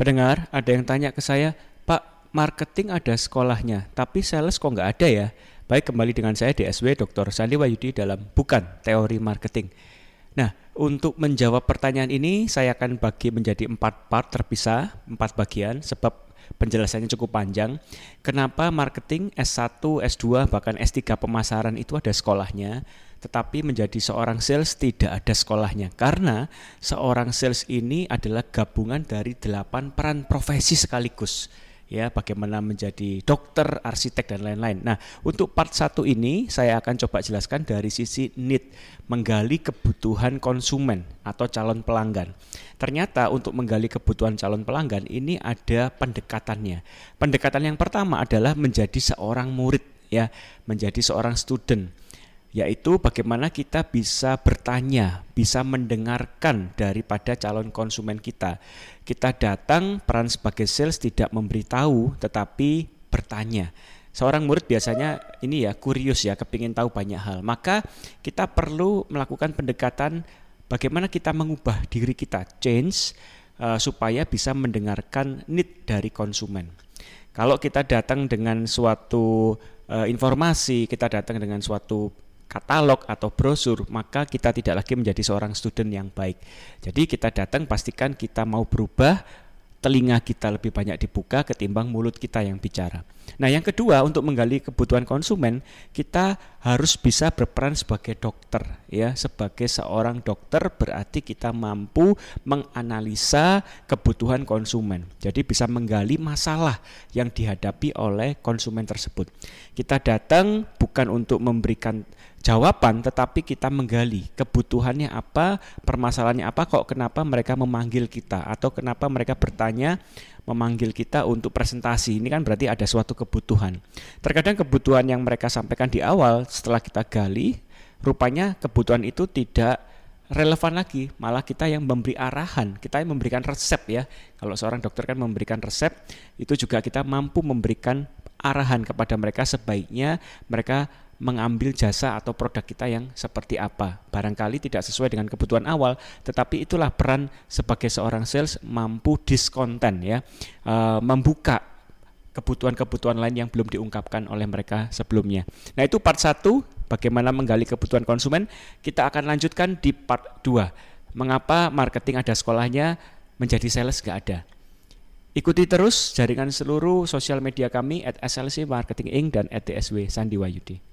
Pendengar, ada yang tanya ke saya, Pak, marketing ada sekolahnya, tapi sales kok nggak ada ya? Baik, kembali dengan saya DSW Dr. Sandi Wayudi dalam Bukan Teori Marketing. Nah, untuk menjawab pertanyaan ini, saya akan bagi menjadi empat part terpisah, empat bagian, sebab penjelasannya cukup panjang. Kenapa marketing S1, S2, bahkan S3 pemasaran itu ada sekolahnya? Tetapi menjadi seorang sales tidak ada sekolahnya karena seorang sales ini adalah gabungan dari delapan peran profesi sekaligus ya bagaimana menjadi dokter, arsitek dan lain-lain. Nah, untuk part satu ini saya akan coba jelaskan dari sisi need, menggali kebutuhan konsumen atau calon pelanggan. Ternyata untuk menggali kebutuhan calon pelanggan ini ada pendekatannya. Pendekatan yang pertama adalah menjadi seorang murid ya, menjadi seorang student yaitu bagaimana kita bisa bertanya, bisa mendengarkan daripada calon konsumen kita. Kita datang peran sebagai sales tidak memberitahu tetapi bertanya. Seorang murid biasanya ini ya kurius ya, kepingin tahu banyak hal. Maka kita perlu melakukan pendekatan bagaimana kita mengubah diri kita, change uh, supaya bisa mendengarkan need dari konsumen. Kalau kita datang dengan suatu uh, informasi, kita datang dengan suatu katalog atau brosur, maka kita tidak lagi menjadi seorang student yang baik. Jadi kita datang pastikan kita mau berubah, telinga kita lebih banyak dibuka ketimbang mulut kita yang bicara. Nah, yang kedua untuk menggali kebutuhan konsumen, kita harus bisa berperan sebagai dokter ya. Sebagai seorang dokter berarti kita mampu menganalisa kebutuhan konsumen. Jadi bisa menggali masalah yang dihadapi oleh konsumen tersebut. Kita datang bukan untuk memberikan jawaban tetapi kita menggali kebutuhannya apa, permasalahannya apa, kok kenapa mereka memanggil kita atau kenapa mereka bertanya memanggil kita untuk presentasi. Ini kan berarti ada suatu kebutuhan. Terkadang kebutuhan yang mereka sampaikan di awal setelah kita gali, rupanya kebutuhan itu tidak relevan lagi, malah kita yang memberi arahan, kita yang memberikan resep ya. Kalau seorang dokter kan memberikan resep, itu juga kita mampu memberikan arahan kepada mereka sebaiknya mereka mengambil jasa atau produk kita yang seperti apa. Barangkali tidak sesuai dengan kebutuhan awal, tetapi itulah peran sebagai seorang sales mampu diskonten ya, e, membuka kebutuhan-kebutuhan lain yang belum diungkapkan oleh mereka sebelumnya. Nah, itu part 1 bagaimana menggali kebutuhan konsumen. Kita akan lanjutkan di part 2. Mengapa marketing ada sekolahnya, menjadi sales gak ada. Ikuti terus jaringan seluruh sosial media kami at SLC Marketing Inc. dan at DSW Sandiwayudi.